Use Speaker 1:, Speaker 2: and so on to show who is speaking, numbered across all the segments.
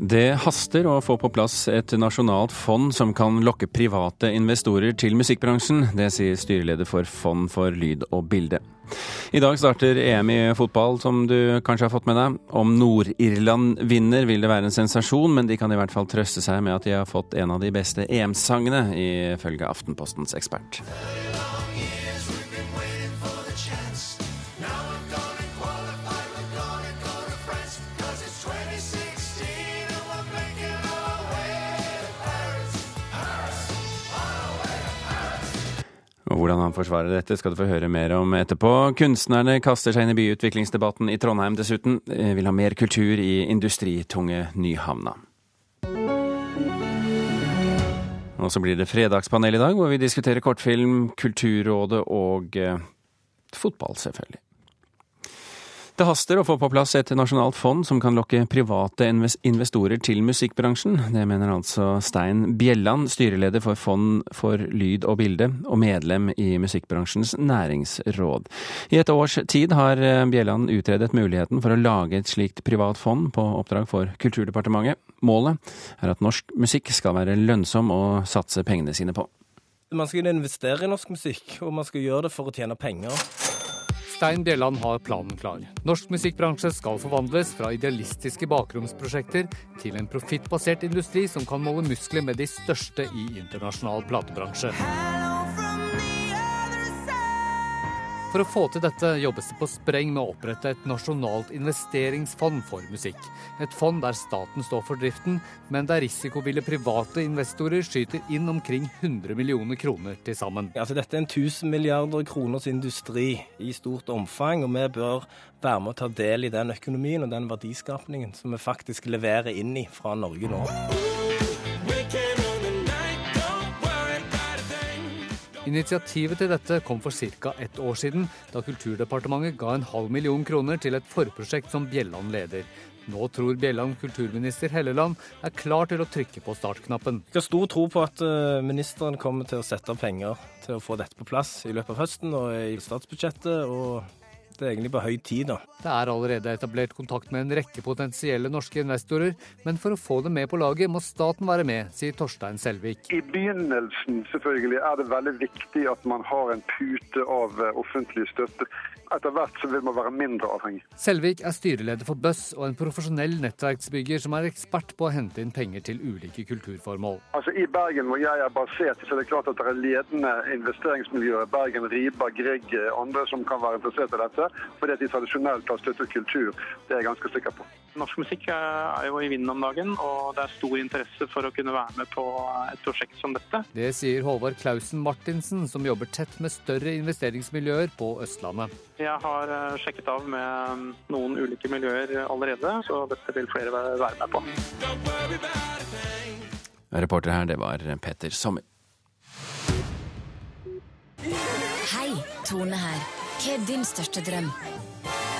Speaker 1: Det haster å få på plass et nasjonalt fond som kan lokke private investorer til musikkbransjen. Det sier styreleder for Fond for lyd og bilde. I dag starter EM i fotball, som du kanskje har fått med deg. Om Nord-Irland vinner, vil det være en sensasjon, men de kan i hvert fall trøste seg med at de har fått en av de beste EM-sangene, ifølge Aftenpostens ekspert. Og Hvordan han forsvarer dette skal du få høre mer om etterpå. Kunstnerne kaster seg inn i byutviklingsdebatten i Trondheim dessuten. Vil ha mer kultur i industritunge Nyhavna. Og så blir det fredagspanel i dag, hvor vi diskuterer kortfilm, Kulturrådet og eh, fotball, selvfølgelig. Det haster å få på plass et nasjonalt fond som kan lokke private investorer til musikkbransjen. Det mener altså Stein Bjelland, styreleder for Fond for lyd og bilde, og medlem i musikkbransjens næringsråd. I et års tid har Bjelland utredet muligheten for å lage et slikt privat fond på oppdrag for Kulturdepartementet. Målet er at norsk musikk skal være lønnsom å satse pengene sine på.
Speaker 2: Man skal investere i norsk musikk, og man skal gjøre det for å tjene penger.
Speaker 3: Stein Bjelland har planen klar. Norsk musikkbransje skal forvandles fra idealistiske bakromsprosjekter til en profittbasert industri som kan måle muskler med de største i internasjonal platebransje. For å få til dette jobbes det på spreng med å opprette et nasjonalt investeringsfond for musikk. Et fond der staten står for driften, men der risikoville private investorer skyter inn omkring 100 millioner kroner til sammen.
Speaker 2: Altså, dette er en 1000 milliarder kroners industri i stort omfang, og vi bør være med å ta del i den økonomien og den verdiskapningen som vi faktisk leverer inn i fra Norge nå.
Speaker 3: Initiativet til dette kom for ca. ett år siden, da Kulturdepartementet ga en halv million kroner til et forprosjekt som Bjelland leder. Nå tror Bjelland kulturminister Helleland er klar til å trykke på startknappen.
Speaker 2: Jeg har stor tro på at eh, ministeren kommer til å sette av penger til å få dette på plass i løpet av høsten og i statsbudsjettet. og det er egentlig på høy tid, da.
Speaker 3: Det er allerede etablert kontakt med en rekke potensielle norske investorer, men for å få dem med på laget må staten være med, sier Torstein Selvik.
Speaker 4: I begynnelsen selvfølgelig er det veldig viktig at man har en pute av eh, offentlig støtte etter hvert så vil man være mindre avhengig.
Speaker 3: Selvik er styreleder for Buss og en profesjonell nettverksbygger som er ekspert på å hente inn penger til ulike kulturformål.
Speaker 4: Altså I Bergen hvor jeg er basert, så er det klart at det er ledende investeringsmiljøer. Bergen, Riba, Grieg, andre som kan være interessert i dette. Fordi at de tradisjonelt har støttet kultur. Det er jeg ganske sikker på.
Speaker 5: Norsk musikk er jo i vinden om dagen, og det er stor interesse for å kunne være med på et prosjekt som dette.
Speaker 3: Det sier Håvard Klausen Martinsen, som jobber tett med større investeringsmiljøer på Østlandet.
Speaker 5: Jeg har eh, sjekket av med mm, noen ulike miljøer allerede, så dette vil flere være med på.
Speaker 1: Reporter her, det var Petter Sommer.
Speaker 6: Hei, Tone her. Hva er din største drøm?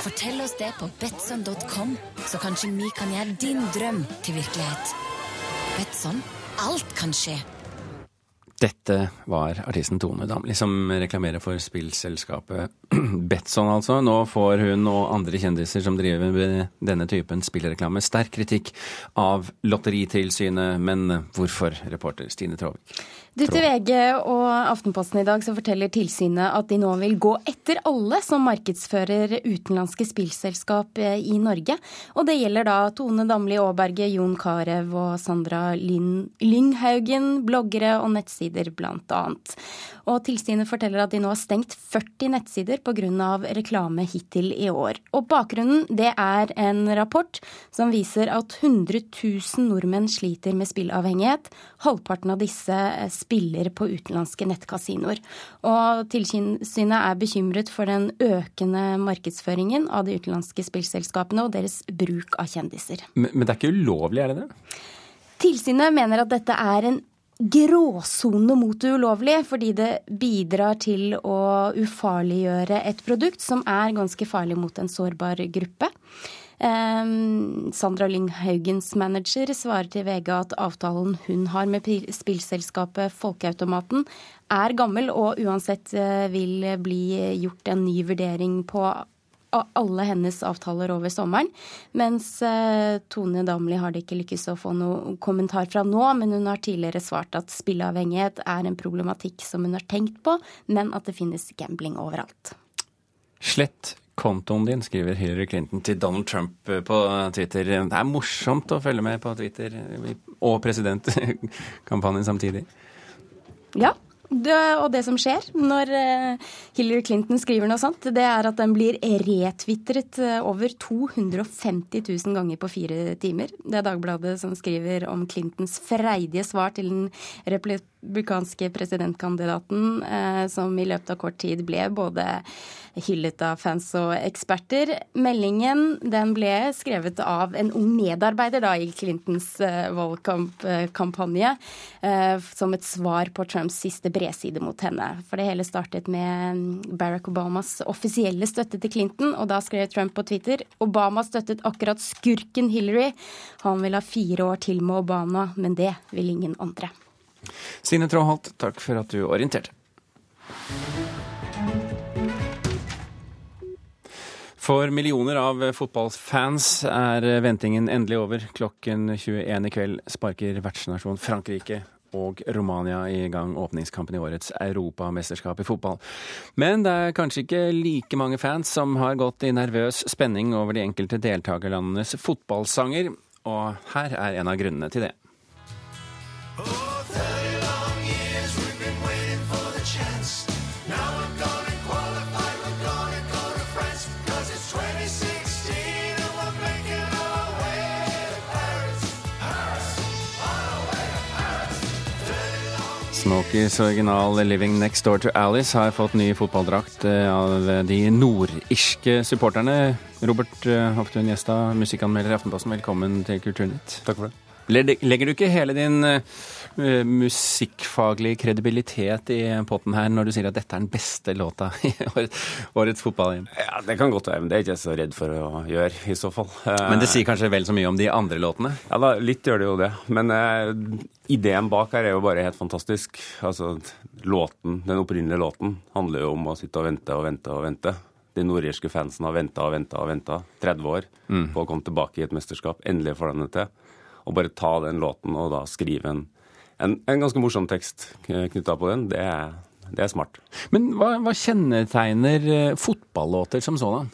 Speaker 6: Fortell oss det på betson.com, så kanskje vi kan gjøre din drøm til virkelighet. Betson alt kan skje.
Speaker 1: Dette var artisten Tone Damli som reklamerer for spillselskapet Betson, altså. Nå får hun og andre kjendiser som driver med denne typen spillreklame, sterk kritikk av Lotteritilsynet. Men hvorfor, reporter Stine Tråvik?
Speaker 7: Du til VG og Aftenposten i dag så forteller tilsynet at de nå vil gå etter alle som markedsfører utenlandske spillselskap eh, i Norge. Og det gjelder da Tone Damli Aaberge, Jon Carew og Sandra Lynghaugen, bloggere og nettsider annet. Og tilsynet forteller at de nå har stengt 40 nettsider pga. reklame hittil i år. Og bakgrunnen det er en rapport som viser at 100 000 nordmenn sliter med spillavhengighet. Halvparten av disse eh, spiller på utenlandske nettkasinoer. Og tilsynet er bekymret for den økende markedsføringen av de utenlandske spillselskapene og deres bruk av kjendiser.
Speaker 1: Men, men det er ikke ulovlig, er det det?
Speaker 7: Tilsynet mener at dette er en gråsone mot det ulovlige, fordi det bidrar til å ufarliggjøre et produkt som er ganske farlig mot en sårbar gruppe. Sandra Lynghaugens manager svarer til VG at avtalen hun har med spillselskapet Folkeautomaten er gammel og uansett uh, vil bli gjort en ny vurdering på alle hennes avtaler over sommeren. Mens Tone Damli har det ikke lykkes å få noe kommentar fra nå, men hun har tidligere svart at spilleavhengighet er en problematikk som hun har tenkt på, men at det finnes gambling overalt.
Speaker 1: Slett kontoen din, skriver Hillary Clinton til Donald Trump på Twitter. Det er morsomt å følge med på Twitter og presidentkampanjen samtidig.
Speaker 7: Ja, det, og det som skjer når uh, Hillary Clinton skriver noe sånt, det er at den blir retvitret uh, over 250 000 ganger på fire timer. Det er Dagbladet som skriver om Clintons freidige svar til den republikanske presidentkandidaten, uh, som i løpet av kort tid ble både hyllet av fans og eksperter. Meldingen den ble skrevet av en ung medarbeider da, i Clintons valgkampanje som et svar på Trumps siste bredside mot henne. For det hele startet med Barack Obamas offisielle støtte til Clinton, og da skrev Trump på Twitter Obama støttet akkurat skurken Hillary. Han vil ha fire år til med Obama, men det vil ingen andre.
Speaker 1: Sine Tråholt, takk for at du orienterte. For millioner av fotballfans er ventingen endelig over. Klokken 21 i kveld sparker vertsnasjon Frankrike og Romania i gang åpningskampen i årets europamesterskap i fotball. Men det er kanskje ikke like mange fans som har gått i nervøs spenning over de enkelte deltakerlandenes fotballsanger, og her er en av grunnene til det. Smokies original 'Living Next Door to Alice' har fått ny fotballdrakt eh, av de nordirske supporterne. Robert eh, Hoftun Gjestad, musikkanmelder i Aftenposten, velkommen til Kulturnytt.
Speaker 8: Takk for det.
Speaker 1: Legger du ikke hele din uh, musikkfaglige kredibilitet i potten her når du sier at dette er den beste låta i årets, fotballhjem. fotball-EM?
Speaker 8: Ja, Det kan godt være, men det er ikke jeg så redd for å gjøre, i så fall.
Speaker 1: Men det sier kanskje vel så mye om de andre låtene?
Speaker 8: Ja, da, litt gjør det jo det. Men uh, ideen bak her er jo bare helt fantastisk. Altså, låten, Den opprinnelige låten handler jo om å sitte og vente og vente og vente. De nordirske fansen har venta og venta og venta 30 år mm. på å komme tilbake i et mesterskap. Endelig får de det til og bare ta den låten og da skrive en, en, en ganske morsom tekst knytta på den, det er, det er, smart.
Speaker 1: Men hva, hva kjennetegner eh, fotballåter som sådan?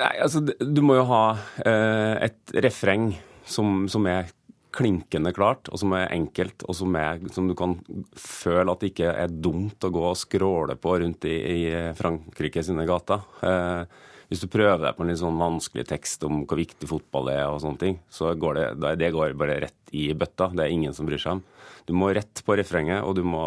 Speaker 8: Nei, altså, Du må jo ha eh, et refreng som, som, er klinkende klart, og som er enkelt, og som, er, som, du kan føle at det ikke er dumt å gå og skråle på rundt i, i Frankrike sine gater. Eh, hvis du prøver deg på en litt sånn vanskelig tekst om hvor viktig fotball er, og sånne ting, så går det, det går bare rett i bøtta. Det er ingen som bryr seg om. Du må rett på refrenget, og, må,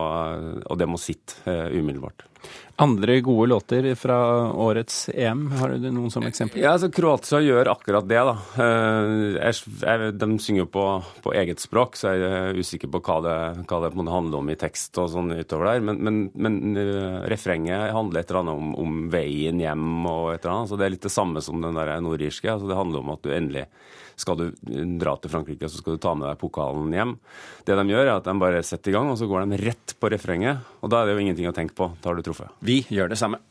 Speaker 8: og det må sitte uh, umiddelbart.
Speaker 1: Andre gode låter fra årets EM, har du noen som eksempel?
Speaker 8: Ja, altså Kroatia gjør akkurat det, da. Uh, jeg, de synger på, på, eget språk, så jeg er usikker på hva det, hva det handler om i tekst og sånn utover der. Men, men, men uh, refrenget handler et eller annet om, om, veien hjem og et eller annet. Så det er litt det samme som den der nordirske. Altså, det handler om at du endelig skal du dra til Frankrike, så skal du ta med deg pokalen hjem. Det de gjør, er at de bare setter i gang, og så går de rett på refrenget. Og da er det jo ingenting å tenke på. Da har du truffet.
Speaker 1: Vi gjør det samme.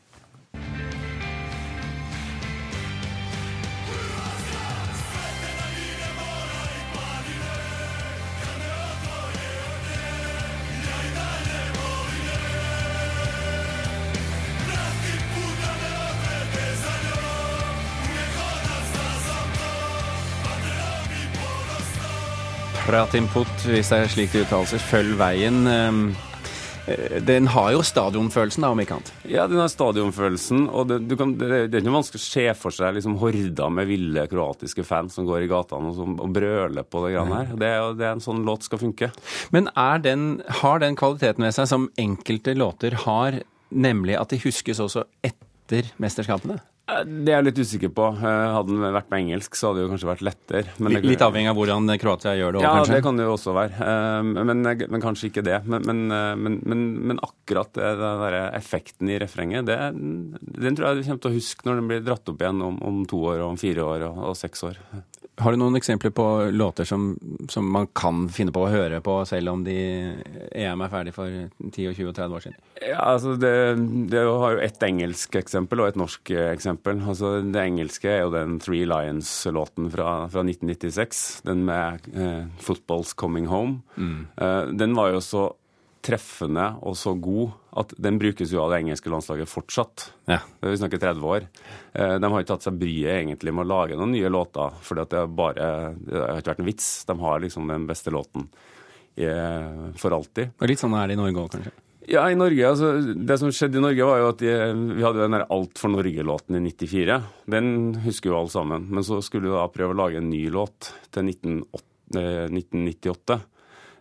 Speaker 1: Pratinput, hvis det er slik det uttales. Følg veien. Ehm, eh, den har jo stadionfølelsen, da, om ikke annet?
Speaker 8: Ja, den har stadionfølelsen. Og det, kan, det, det er ikke vanskelig å se for seg liksom, horder med ville kroatiske fans som går i gatene og, som, og brøler på det greiene her. Det, det er en sånn låt skal funke.
Speaker 1: Men den, har den kvaliteten ved seg som enkelte låter har, nemlig at de huskes også etter mesterskapene?
Speaker 8: Eh, det er jeg litt usikker på. Eh, hadde den vært på engelsk, så hadde det jo kanskje vært lettere.
Speaker 1: Men litt avhengig av hvordan Kroatia gjør det òg,
Speaker 8: ja,
Speaker 1: kanskje?
Speaker 8: Ja, det kan det jo også være. Eh, men, men kanskje ikke det. Men, men akkurat det, der effekten i refrenget, det, den tror jeg du kommer til å huske når den blir dratt opp igjen om, om to år, om fire år og, og seks år.
Speaker 1: Har du noen eksempler på låter som, som, man kan finne på å høre på, selv om de EM er ferdig for 10, 20 og 30 år siden?
Speaker 8: Ja, altså det, det har jo et engelsk eksempel og et norsk eksempel. Altså det engelske er jo den Three Lions-låten fra, fra, 1996. Den med eh, 'Football's Coming Home'. Mm. Eh, den var jo så treffende og så god at den brukes jo av det engelske landslaget fortsatt. Ja. Vi snakker 30 år. Eh, de har ikke tatt seg bryet egentlig med å lage noen nye låter, for det, det har ikke vært en vits. De har liksom den beste låten for alltid.
Speaker 1: Og Litt sånn er det i Norge òg, kanskje?
Speaker 8: Ja, i Norge, altså, Det som skjedde i Norge, var jo at de, vi hadde den der Alt for Norge-låten i 94. Den husker jo alle sammen. Men så skulle vi da prøve å lage en ny låt til 1998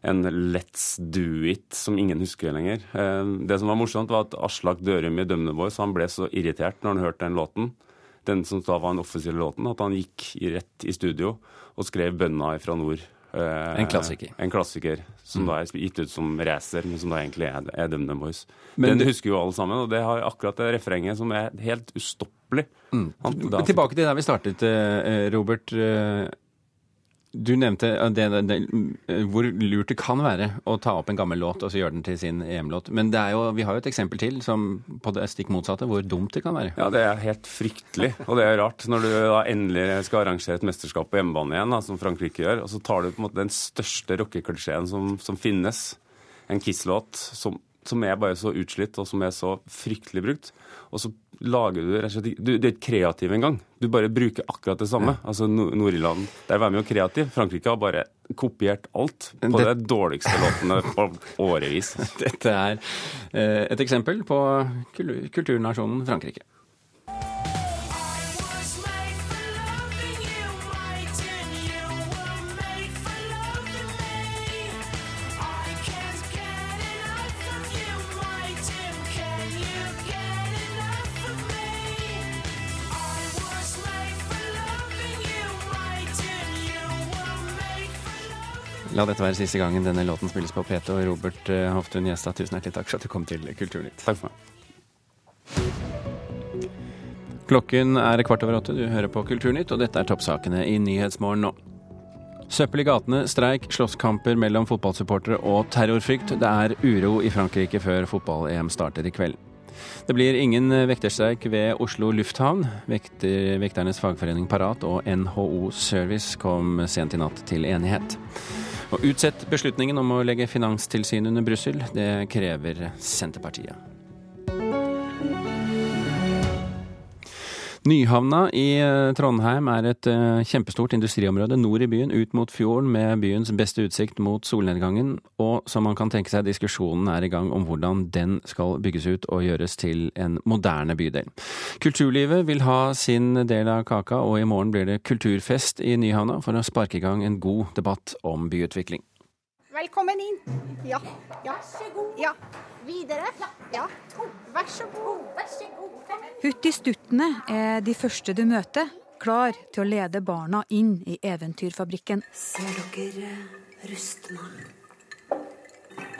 Speaker 8: en Let's Do It som ingen husker lenger. Eh, det som var morsomt, var at Aslak Dørum i Dømne Boys han ble så irritert når han hørte den låten, den som da var den offisielle låten, at han gikk rett i studio og skrev 'Bønna fra nord'.
Speaker 1: Eh, en klassiker.
Speaker 8: En klassiker som mm. da er gitt ut som racer, men som da egentlig er, er Dømne Boys. Men den husker jo alle sammen, og det har akkurat det refrenget som er helt ustoppelig. Mm.
Speaker 1: Han, Tilbake til der vi startet, eh, Robert. Du nevnte det, det, hvor lurt det kan være å ta opp en gammel låt og så gjøre den til sin EM-låt. Men jo, vi har jo et eksempel til som på det stikk motsatte, hvor dumt det kan være.
Speaker 8: Ja, det er helt fryktelig. Og det er rart når du da endelig skal arrangere et mesterskap på hjemmebane igjen, da, som Frankrike gjør, og så tar du på en måte den største rockeklisjeen som, som finnes, en Kiss-låt som, som er bare så utslitt og som er så fryktelig brukt. Og så lager du rett og slett Du, du er ikke kreativ engang. Du bare bruker akkurat det samme. Ja. Altså Nord-Irland Der var vi jo kreative. Frankrike har bare kopiert alt på det, de dårligste låtene på årevis.
Speaker 1: Dette er eh, et eksempel på kulturnasjonen Frankrike. La dette være siste gangen denne låten spilles på P2. Robert eh, Hoftun Gjestad, tusen hjertelig takk for at du kom til Kulturnytt.
Speaker 8: Takk for meg.
Speaker 1: Klokken er kvart over åtte, du hører på Kulturnytt, og dette er toppsakene i Nyhetsmorgen nå. Søppel i gatene, streik, slåsskamper mellom fotballsupportere og terrorfrykt. Det er uro i Frankrike før fotball-EM starter i kveld. Det blir ingen vekterstreik ved Oslo lufthavn. Vekter, vekternes fagforening Parat og NHO Service kom sent i natt til enighet. Å utsette beslutningen om å legge Finanstilsynet under Brussel, det krever Senterpartiet. Nyhavna i eh, Trondheim er et eh, kjempestort industriområde nord i byen, ut mot fjorden, med byens beste utsikt mot solnedgangen. Og som man kan tenke seg, diskusjonen er i gang om hvordan den skal bygges ut og gjøres til en moderne bydel. Kulturlivet vil ha sin del av kaka, og i morgen blir det kulturfest i Nyhavna for å sparke i gang en god debatt om byutvikling.
Speaker 9: Velkommen inn. Ja. ja. Vær så god. Ja. Videre. Ja. Vær så god. Vær så god.
Speaker 10: Hurtigstuttene er de første du møter, klar til å lede barna inn i eventyrfabrikken.
Speaker 11: Ser dere Rustmann?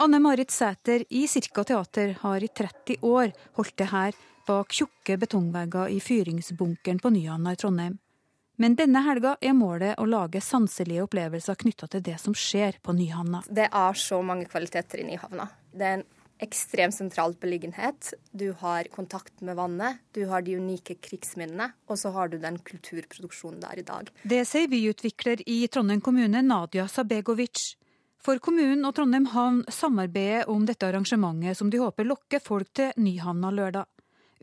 Speaker 10: Anne Marit Sæter i Cirka Teater har i 30 år holdt det her bak tjukke betongvegger i fyringsbunkeren på Nyhamna i Trondheim. Men denne helga er målet å lage sanselige opplevelser knytta til det som skjer på Nyhavna.
Speaker 12: Det er så mange kvaliteter i Nyhavna. Det er en ekstremt sentralt beliggenhet. Du har kontakt med vannet, du har de unike krigsminnene, og så har du den kulturproduksjonen der i dag.
Speaker 10: Det sier byutvikler i Trondheim kommune, Nadia Sabegovic. For kommunen og Trondheim havn samarbeider om dette arrangementet, som de håper lokker folk til Nyhavna lørdag.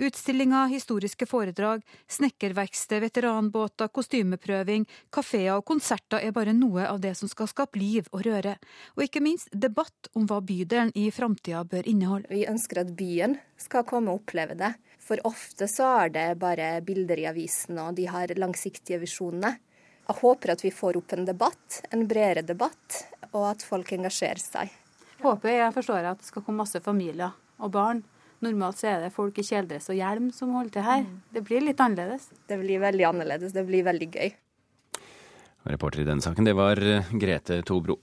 Speaker 10: Utstillinger, historiske foredrag, snekkerverksted, veteranbåter, kostymeprøving, kafeer og konserter er bare noe av det som skal skape liv og røre. Og ikke minst debatt om hva bydelen i framtida bør inneholde.
Speaker 12: Vi ønsker at byen skal komme og oppleve det. For ofte så er det bare bilder i avisen, og de har langsiktige visjoner. Jeg håper at vi får opp en debatt, en bredere debatt, og at folk engasjerer seg.
Speaker 13: Håper jeg forstår at det skal komme masse familier og barn Normalt så er det folk i kjeledress og hjelm som holder til her. Mm. Det blir litt annerledes.
Speaker 12: Det blir veldig annerledes. Det blir veldig gøy.
Speaker 1: Reporter i denne saken, det var eh, Grete Tobro.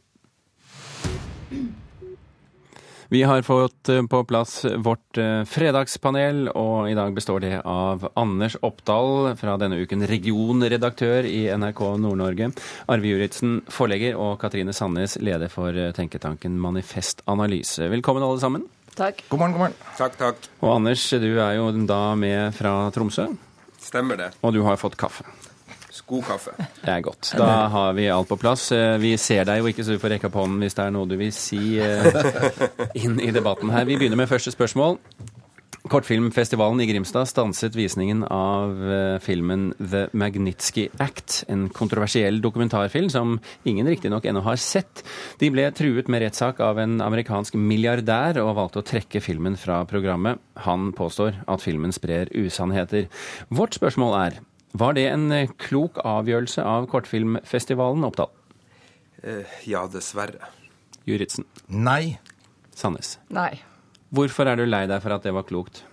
Speaker 1: Vi har fått eh, på plass vårt eh, fredagspanel, og i dag består det av Anders Oppdal, fra denne uken regionredaktør i NRK Nord-Norge, Arve Juritzen, forlegger, og Katrine Sandnes, leder for tenketanken Manifest Analyse. Velkommen alle sammen.
Speaker 14: Takk.
Speaker 15: God morgen, god morgen.
Speaker 16: Takk, takk.
Speaker 1: Og Anders, du er jo da med fra Tromsø.
Speaker 16: Stemmer det.
Speaker 1: Og du har fått kaffe.
Speaker 16: God kaffe.
Speaker 1: Det er godt. Da har vi alt på plass. Eh, Vi ser deg jo ikke, så du får rekke opp hånden hvis det er noe du vil si eh, inn i debatten her. Vi begynner med første spørsmål. Kortfilmfestivalen i Grimstad stanset visningen av eh, filmen The Magnitsky Act, en kontroversiell dokumentarfilm som ingen riktignok ennå har sett. De ble truet med rettssak av en amerikansk milliardær og valgte å trekke filmen fra programmet. Han påstår at filmen sprer usannheter. Vårt spørsmål er var det en eh, klok avgjørelse av Kortfilmfestivalen, Oppdal?
Speaker 16: Eh, ja, dessverre.
Speaker 1: Juritzen?
Speaker 15: Nei.
Speaker 1: Sandnes?
Speaker 14: Nei.
Speaker 1: Hvorfor er du lei deg for at det var klokt?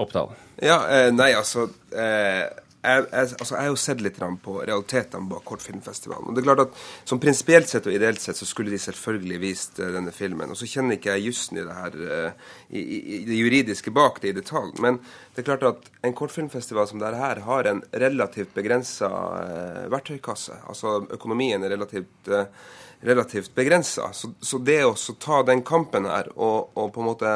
Speaker 1: Oppdal?
Speaker 16: Ja, eh, nei, altså eh, jeg, jeg, altså, jeg har jo sett litt på realitetene bak Kortfilmfestivalen. Og det er klart at som Prinsipielt sett og ideelt sett så skulle de selvfølgelig vist eh, denne filmen. Og så kjenner ikke jeg jussen i det her, i, i, det juridiske bak det i detalj. Men det er klart at en kortfilmfestival som dette her har en relativt begrensa verktøykasse. Altså økonomien er relativt relativt begrensa. Så, så, det å ta den kampen her og, og, på en måte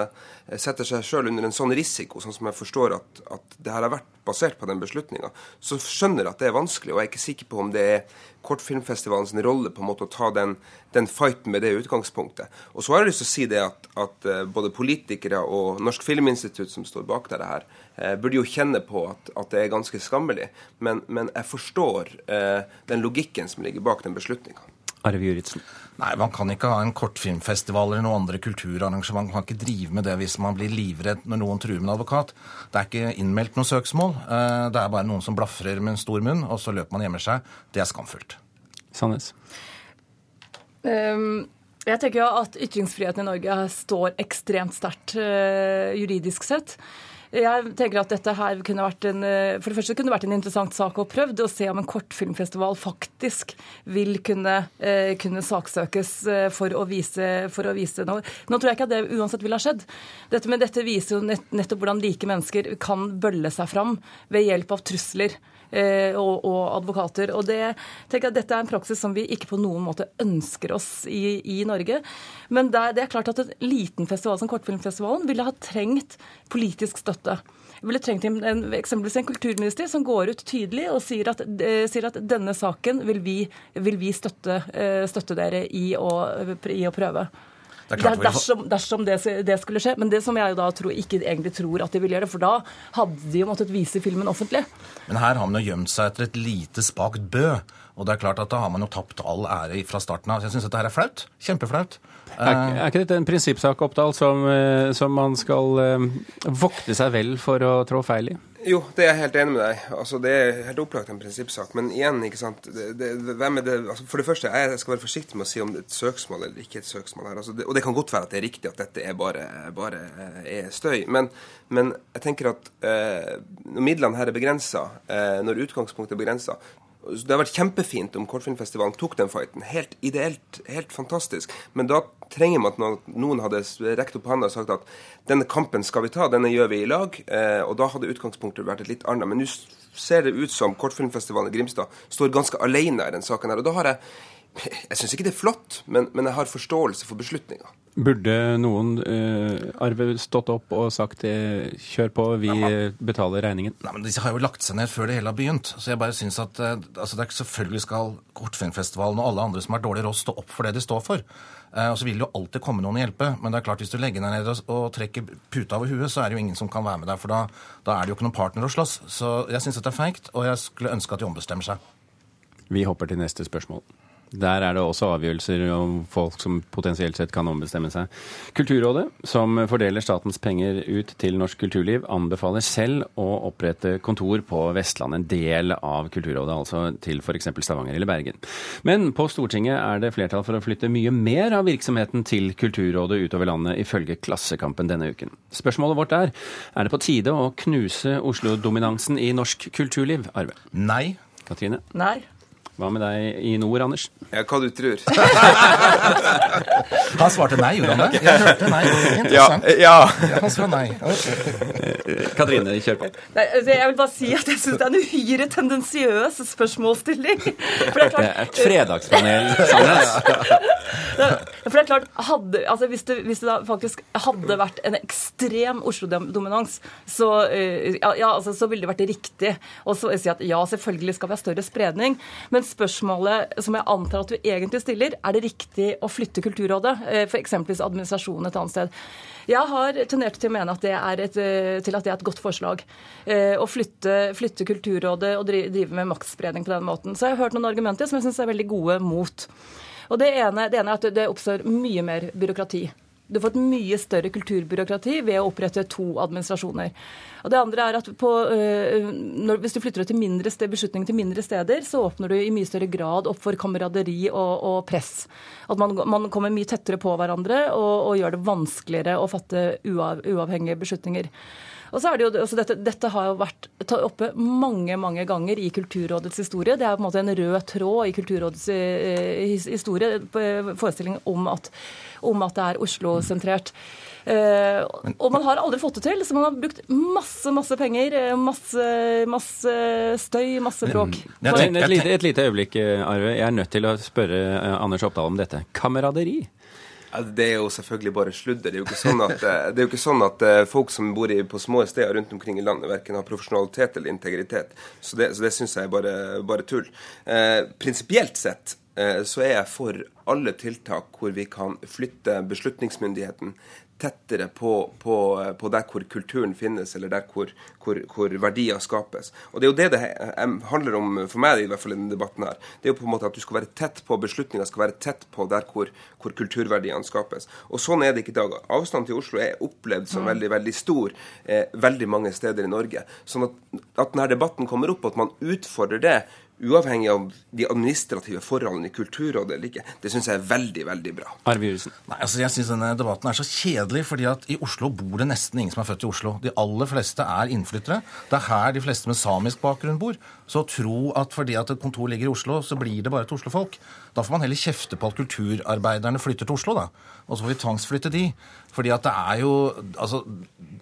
Speaker 16: sette seg sjøl under en sånn risiko, sånn som jeg forstår at, at det her har vært basert på den beslutninga, så skjønner jeg at det er vanskelig. Og jeg er ikke sikker på om det er Kortfilmfestivalens rolle på en måte å ta den, den fighten med det utgangspunktet. Og så har jeg lyst til å si det at, at både politikere og Norsk Filminstitutt, som står bak dette her, eh, burde jo kjenne på at, at, det er ganske skammelig. Men, men jeg forstår eh, den logikken som ligger bak den beslutninga.
Speaker 1: Arve Juritzen.
Speaker 15: Nei, Man kan ikke ha en kortfilmfestival eller noe andre kulturarrangement. Man kan ikke drive med det hvis man blir livredd når noen truer med en advokat. Det er ikke innmeldt noe søksmål. Det er bare noen som blafrer med en stor munn, og så løper man og gjemmer seg. Det er skamfullt.
Speaker 1: Sandnes?
Speaker 14: Um, jeg tenker jo at ytringsfriheten i Norge står ekstremt sterkt uh, juridisk sett. Jeg tenker at dette her kunne vært en, For det første kunne vært en interessant sak å prøve å se om en kortfilmfestival faktisk vil kunne, eh, kunne saksøkes eh, for å, vise, for å vise noe. Nå tror jeg ikke at det uansett ville ha skjedd. Dette, men dette viser jo nett, nettopp hvordan like mennesker kan bølle seg fram ved hjelp av trusler. Og, og, advokater. Og det, tenker jeg, Dette er en praksis som vi ikke på noen måte ønsker oss i, i Norge. Men det det er, klart at en liten festival som Kortfilmfestivalen ville ha trengt politisk støtte. Vi ville trengt en, en, eksempelvis en kulturminister som går ut tydelig og sier at, eh, sier at denne saken vil vi, vil vi støtte, eh, støtte, dere i å, i å prøve. Det er dersom, dersom det, det, skulle skje. Men det som jeg da tror, ikke egentlig tror at de vil gjøre, for da hadde de jo måttet vise filmen offentlig.
Speaker 15: Men her har man jo gjemt seg etter et lite spakt bø. Og det er klart at da har man jo tapt all ære fra starten av. Så jeg syns dette her er flaut. Kjempeflaut.
Speaker 1: Er, er, ikke dette en prinsippsak, Oppdal, som, som man skal uh, vokte seg vel for å trå feil i?
Speaker 16: Jo, det er jeg helt enig med deg. Altså, det er helt opplagt en prinsippsak. Men igjen, ikke sant det, det, hvem er det, altså, For det første, jeg skal være forsiktig med å si om det er et søksmål eller ikke et søksmål her. Altså, det, og det kan godt være at det er riktig at dette er bare, bare er støy. Men, men, jeg tenker at eh, når midlene her er begrensa, eh, når utgangspunktet er begrensa, det har vært kjempefint om Kortfilmfestivalen tok den fighten. Helt ideelt, helt fantastisk. Men da trenger man at noen hadde rekt opp hånda og sagt at denne kampen skal vi ta, denne gjør vi i lag. Eh, og da hadde utgangspunktet vært et litt annet. Men nå ser det ut som Kortfilmfestivalen i Grimstad står ganske alene i den saken her. Og da har jeg Jeg syns ikke det er flott, men, men jeg har forståelse for beslutninga.
Speaker 1: Burde noen uh, Arve stått opp og sagt uh, kjør på, vi betaler regningen?
Speaker 15: Nei, men Disse har jo lagt seg ned før det hele har begynt. Så jeg bare synes at uh, altså det er Selvfølgelig skal Kortfilmfestivalen og alle andre som har dårlig råd, stå opp for det de står for. og så vil det jo alltid komme noen og hjelpe. Men det er klart hvis du legger deg ned og, og trekker puta over huet, så er det jo ingen som kan være med deg. For da, da er det jo ikke noen partner å slåss. Så jeg syns det er feigt, og jeg skulle ønske at de ombestemmer seg.
Speaker 1: Vi hopper til neste spørsmål. Der er det også avgjørelser om folk som potensielt sett kan ombestemme seg. Kulturrådet, som fordeler statens penger ut til norsk kulturliv, anbefaler selv å opprette kontor på Vestlandet, en del av Kulturrådet, altså til f.eks. Stavanger eller Bergen. Men på Stortinget er det flertall for å flytte mye mer av virksomheten til Kulturrådet utover landet, ifølge Klassekampen denne uken. Spørsmålet vårt er er det på tide å knuse Oslo-dominansen i norsk kulturliv, Arve?
Speaker 15: Nei.
Speaker 1: Katrine?
Speaker 14: Nei.
Speaker 1: Hva med deg i nord, Anders?
Speaker 16: Ja, hva du tror.
Speaker 15: Han svarte nei, gjorde han det? Jeg hørte nei. Interessant.
Speaker 16: Ja, ja.
Speaker 15: Han svarte nei.
Speaker 1: Katrine, kjør på.
Speaker 14: Nei, altså, jeg vil bare si at jeg syns det er en uhyre tendensiøs spørsmålsstilling. For det er klart,
Speaker 1: et fredagspanel, Sandnes.
Speaker 14: For det er klart, hadde, altså hvis, det, hvis det da faktisk hadde vært en ekstrem Oslo-dominans, så, eh, ja, ja, altså, så ville det vært riktig å si at ja, selvfølgelig skal vi ha større spredning. Men spørsmålet som jeg antar at du egentlig stiller, er det riktig å flytte Kulturrådet, f.eks. for eksempelvis administrasjonen et annet sted? Jeg har tendert til å mene at det er et, eh, til at det er et godt forslag. eh, Å flytte, flytte Kulturrådet og dri- drive med maktspredning på den måten. Så jeg har hørt noen argumenter som jeg syns er veldig gode mot. Og det ene, det ene er at det oppstår mye mer byråkrati. Du får et mye større kulturbyråkrati ved å opprette to administrasjoner. Og det andre er at på, øh, når, Hvis du flytter til mindre sted, beslutninger til mindre steder, så åpner du i mye større grad opp for kameraderi og, og press. At man, man kommer mye tettere på hverandre og, og gjør det vanskeligere å fatte uav, uavhengige beslutninger. Og så er det jo, altså dette, dette har jo vært tatt oppe mange mange ganger i Kulturrådets historie. Det er på en måte en rød tråd i Kulturrådets eh, historie, eh, forestillingen om at, om at det er Oslo-sentrert. Uh, og man har aldri fått det til, så man har brukt masse masse penger, masse, masse støy, masse bråk.
Speaker 1: Et, et lite øyeblikk, Arve. Jeg er nødt til å spørre Anders Oppdal om dette. Kameraderi?
Speaker 16: Ja, Det er jo selvfølgelig bare sludder. Det er jo ikke sånn at, eh, jo ikke sånn at eh, folk som bor i, på små steder rundt omkring i landet, verken har profesjonalitet eller integritet. Så det, så det syns jeg er bare, bare tull. Eh, Prinsipielt sett eh, så er jeg for alle tiltak hvor vi kan flytte beslutningsmyndigheten tettere på, på, på der hvor kulturen finnes, eller der hvor, hvor, hvor verdier skapes. Og Det er jo det det handler om for meg, i hvert fall i denne debatten. her. Det er jo på en måte at du skal være tett på beslutninger, skal være tett på der hvor, hvor kulturverdiene skapes. Og Sånn er det ikke i dag. Avstanden til Oslo er opplevd som
Speaker 17: Mm.
Speaker 16: veldig veldig stor eh, veldig mange steder i Norge. Sånn at, at denne debatten kommer opp, at man utfordrer det, uavhengig av de administrative forholdene i Kulturrådet eller ikke, det syns jeg er veldig, veldig bra.
Speaker 1: Arve Jusen.
Speaker 15: Nei, altså jeg synes denne debatten er så kjedelig, fordi at i Oslo bor det nesten ingen som er født i Oslo. De aller fleste er innflyttere. Det er her de fleste med samisk bakgrunn bor. Så å tro at fordi at et kontor ligger i Oslo, så blir det bare til Oslo-folk. Da får man heller kjefte på at kulturarbeiderne flytter til Oslo, da. Og så får vi tvangsflytte de. Fordi at det er jo altså,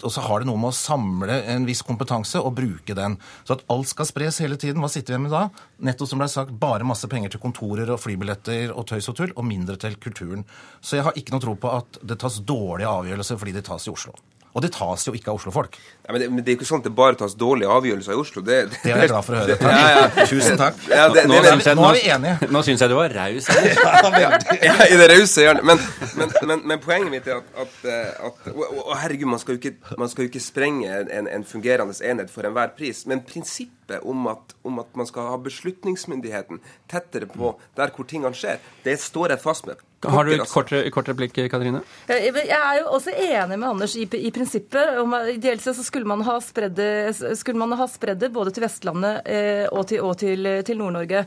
Speaker 15: Og så har det noe med å samle en viss kompetanse og bruke den. Så at alt skal spres hele tiden. Hva sitter vi med da? Nettopp som det er sagt, bare masse penger til kontorer og flybilletter og tøys og tull, og mindre til kulturen. Så jeg har ikke noe tro på at det tas dårlige avgjørelser fordi de tas i Oslo. Og det tas jo ikke av Oslo-folk.
Speaker 16: Ja, men, det, men det er ikke sånn at det bare tas dårlige avgjørelser i Oslo. Det,
Speaker 15: Det er jeg glad for å høre.
Speaker 16: Takk. ja, ja.
Speaker 15: Tusen takk.
Speaker 16: Ja, det,
Speaker 1: Nå
Speaker 16: det,
Speaker 1: syns jeg-
Speaker 15: nå er vi enige.
Speaker 1: Nå syns jeg du var raus.
Speaker 16: ja, I det rause hjørnet. Men, men, men, men poenget mitt er at, at, eh, at og, og herregud, man skal jo ikke, man skal jo ikke sprenge en, en fungerende enhet for enhver pris. Men prinsippet om at, om at man skal ha beslutningsmyndigheten tettere på der hvor tingene skjer, det står jeg fast med.
Speaker 1: Har du et
Speaker 16: altså.
Speaker 1: kort, kort replikk, Katrine?
Speaker 14: Jeg jeg er jo også enig med Anders i, i prinsippet. om Ideelt sett så skulle man ha spredd det, skulle man ha spredd det både til Vestlandet eh, og til, og til, til Nord-Norge.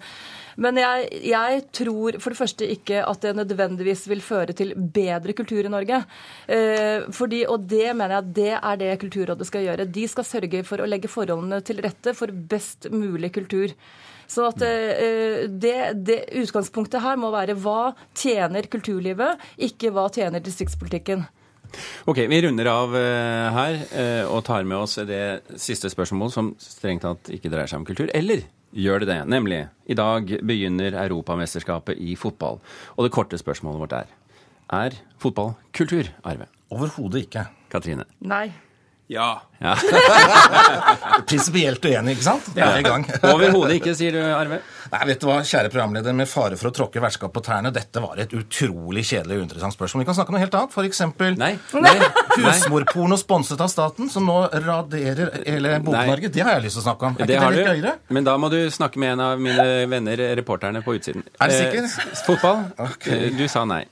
Speaker 14: Men jeg, jeg tror for det første ikke at det nødvendigvis vil føre til bedre kultur i Norge. Eh, fordi, og det mener jeg det er det Kulturrådet skal gjøre. De skal sørge for å legge forholdene til rette for best mulig kultur. Så at eh, det, det utgangspunktet her må være hva tjener kulturlivet, ikke hva tjener distriktspolitikken.
Speaker 1: Ok, vi runder av eh, her eh, og tar med oss det siste spørsmålet, som strengt tatt ikke dreier seg om kultur. Eller gjør det det? Nemlig, i dag begynner Europamesterskapet i fotball. Og det korte spørsmålet vårt er er fotball kulturarve?
Speaker 15: Overhodet ikke.
Speaker 1: Katrine?
Speaker 14: Nei.
Speaker 16: Ja.
Speaker 1: Ja.
Speaker 15: Prinsipielt uenig, ikke sant? Da er vi i gang.
Speaker 1: Overhodet ikke, sier du, Arve.
Speaker 15: Nei, vet du hva, Kjære programleder, med fare for å tråkke vertskap på tærne, dette var et utrolig kjedelig og uinteressant spørsmål. Vi kan snakke om noe helt annet. For eksempel
Speaker 1: Nei. Nei.
Speaker 15: husmorporno sponset av staten, som nå raderer hele Bok-Norge. Det har jeg lyst til å snakke om. Er
Speaker 1: Det
Speaker 15: ikke
Speaker 1: har
Speaker 15: det litt
Speaker 1: du,
Speaker 15: gøyere?
Speaker 1: men da må du snakke med en av mine venner, reporterne på utsiden.
Speaker 15: Er du sikker?
Speaker 1: Eh, fotball? Okay. Du sa nei.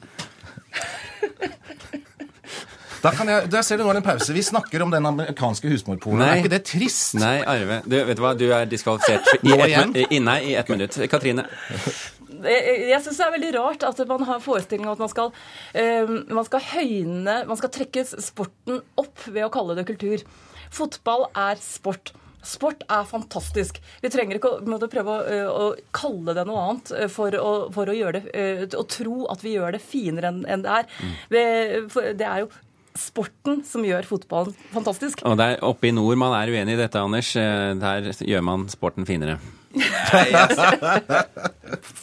Speaker 15: Da kan jeg, der ser du nå en pause. Vi snakker om den amerikanske husmorpornoen. Er ikke det trist?
Speaker 1: Nei, Arve. Du, vet du hva, du er diskvalifisert i
Speaker 15: Nå
Speaker 1: ett
Speaker 15: igjen?
Speaker 1: min- i- nei, i ett minutt. Katrine?
Speaker 14: Jeg, jeg syns det er veldig rart at man har forestilling om at man skal, eh, man skal høyne Man skal trekke sporten opp ved å kalle det kultur. Fotball er sport. Sport er fantastisk. Vi trenger ikke å, prøve å, eh, å, kalle det noe annet eh, for å, for å gjøre det Å tro at vi gjør det finere enn enn det er. Mm. Det er jo sporten som gjør fotballen fantastisk.
Speaker 1: Og det er oppe i nord man er uenig i dette, Anders. Der gjør man sporten finere.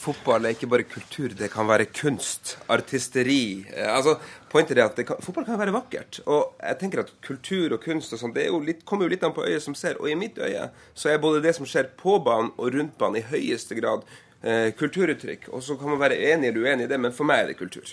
Speaker 16: Fotball er ikke bare kultur, det kan være kunst, artisteri. Altså, Pointet er at kan, Fotball kan være vakkert. Og jeg tenker at kultur og kunst og sånn, det jo litt, kommer jo litt an på øyet som ser. Og i mitt øye så er både det som skjer på banen og rundt banen, i høyeste grad eh, kulturuttrykk. Og så kan man være enig eller uenig i det, men for meg er det kultur.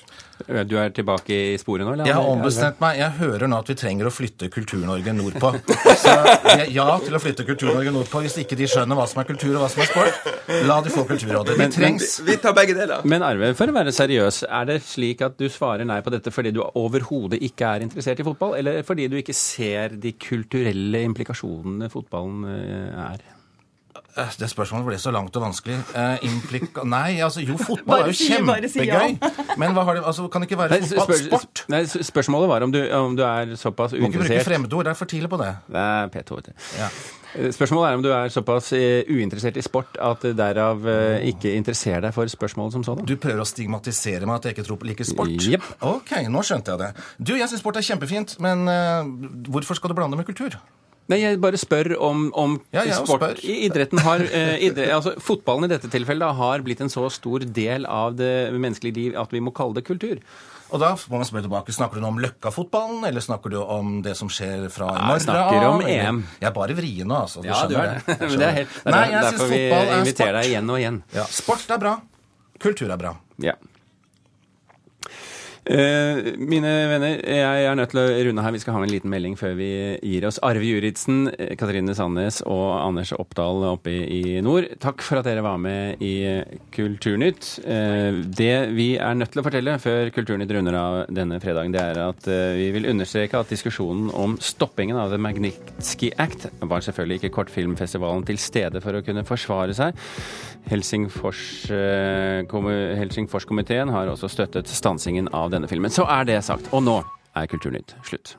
Speaker 1: Du er tilbake i sporet nå? eller?
Speaker 15: Jeg har ombestemt meg. Jeg hører nå at vi trenger å flytte Kultur-Norge nordpå. Så jeg ja til å flytte Kultur-Norge nordpå hvis ikke de skjønner hva som er kultur og hva som er sport. La de få Kulturrådet. Vi trengs.
Speaker 16: Vi tar begge deler.
Speaker 1: Men Arve, for å være seriøs, er det slik at du svarer nei på dette fordi du overhodet ikke er interessert i fotball, eller fordi du ikke ser de kulturelle implikasjonene fotballen eh, er?
Speaker 15: Eh, det spørsmålet ble så langt og vanskelig. Eh, implika... Nei, altså jo, fotball er jo kjempegøy. Men hva har det, altså, kan det ikke være fotball? Sport?
Speaker 1: Nei, spørsmålet var om du, om du er såpass uinteressert
Speaker 15: Må ikke bruke fremmedord, det er for tidlig på det.
Speaker 1: Det er P2. Ja. Eh, spørsmålet er om du er såpass uinteressert i sport at det derav ikke interesserer deg for spørsmålet som sådan.
Speaker 15: Du prøver å stigmatisere meg at jeg ikke tror på like sport?
Speaker 1: Yep.
Speaker 15: Ok, nå skjønte jeg det. Du, jeg syns sport er kjempefint, men uh, hvorfor skal du blande med kultur?
Speaker 1: Nei, jeg bare spør om, om
Speaker 15: ja,
Speaker 1: sport.
Speaker 15: Spør.
Speaker 1: Idretten har, eh, idrett, altså, Fotballen i dette tilfellet har blitt en så stor del av det menneskelige liv at vi må kalle det kultur.
Speaker 15: Og da må man spørre tilbake, Snakker du nå om Løkka-fotballen, eller snakker du om det som skjer fra i morgen?
Speaker 1: Jeg snakker om EM.
Speaker 15: Jeg er bare vrien nå, altså.
Speaker 1: Du ja, skjønner det. Men det er helt, det er Nei, derfor vi inviterer deg igjen og igjen.
Speaker 15: Ja, Sport er bra. Kultur er bra.
Speaker 1: Ja. Uh, mine venner, jeg er nødt til å runde her. Vi skal ha med en liten melding før vi gir oss. Arve Juritzen, Katrine Sandnes og Anders Oppdal oppe i nord, takk for at dere var med i Kulturnytt. Uh, det vi er nødt til å fortelle før Kulturnytt runder av denne fredagen, det er at vi vil understreke at diskusjonen om stoppingen av The Magnitsky Act var selvfølgelig ikke kortfilmfestivalen til stede for å kunne forsvare seg. Helsingforskomiteen har også støttet stansingen av denne filmen. Så er det sagt. Og nå er Kulturnytt slutt.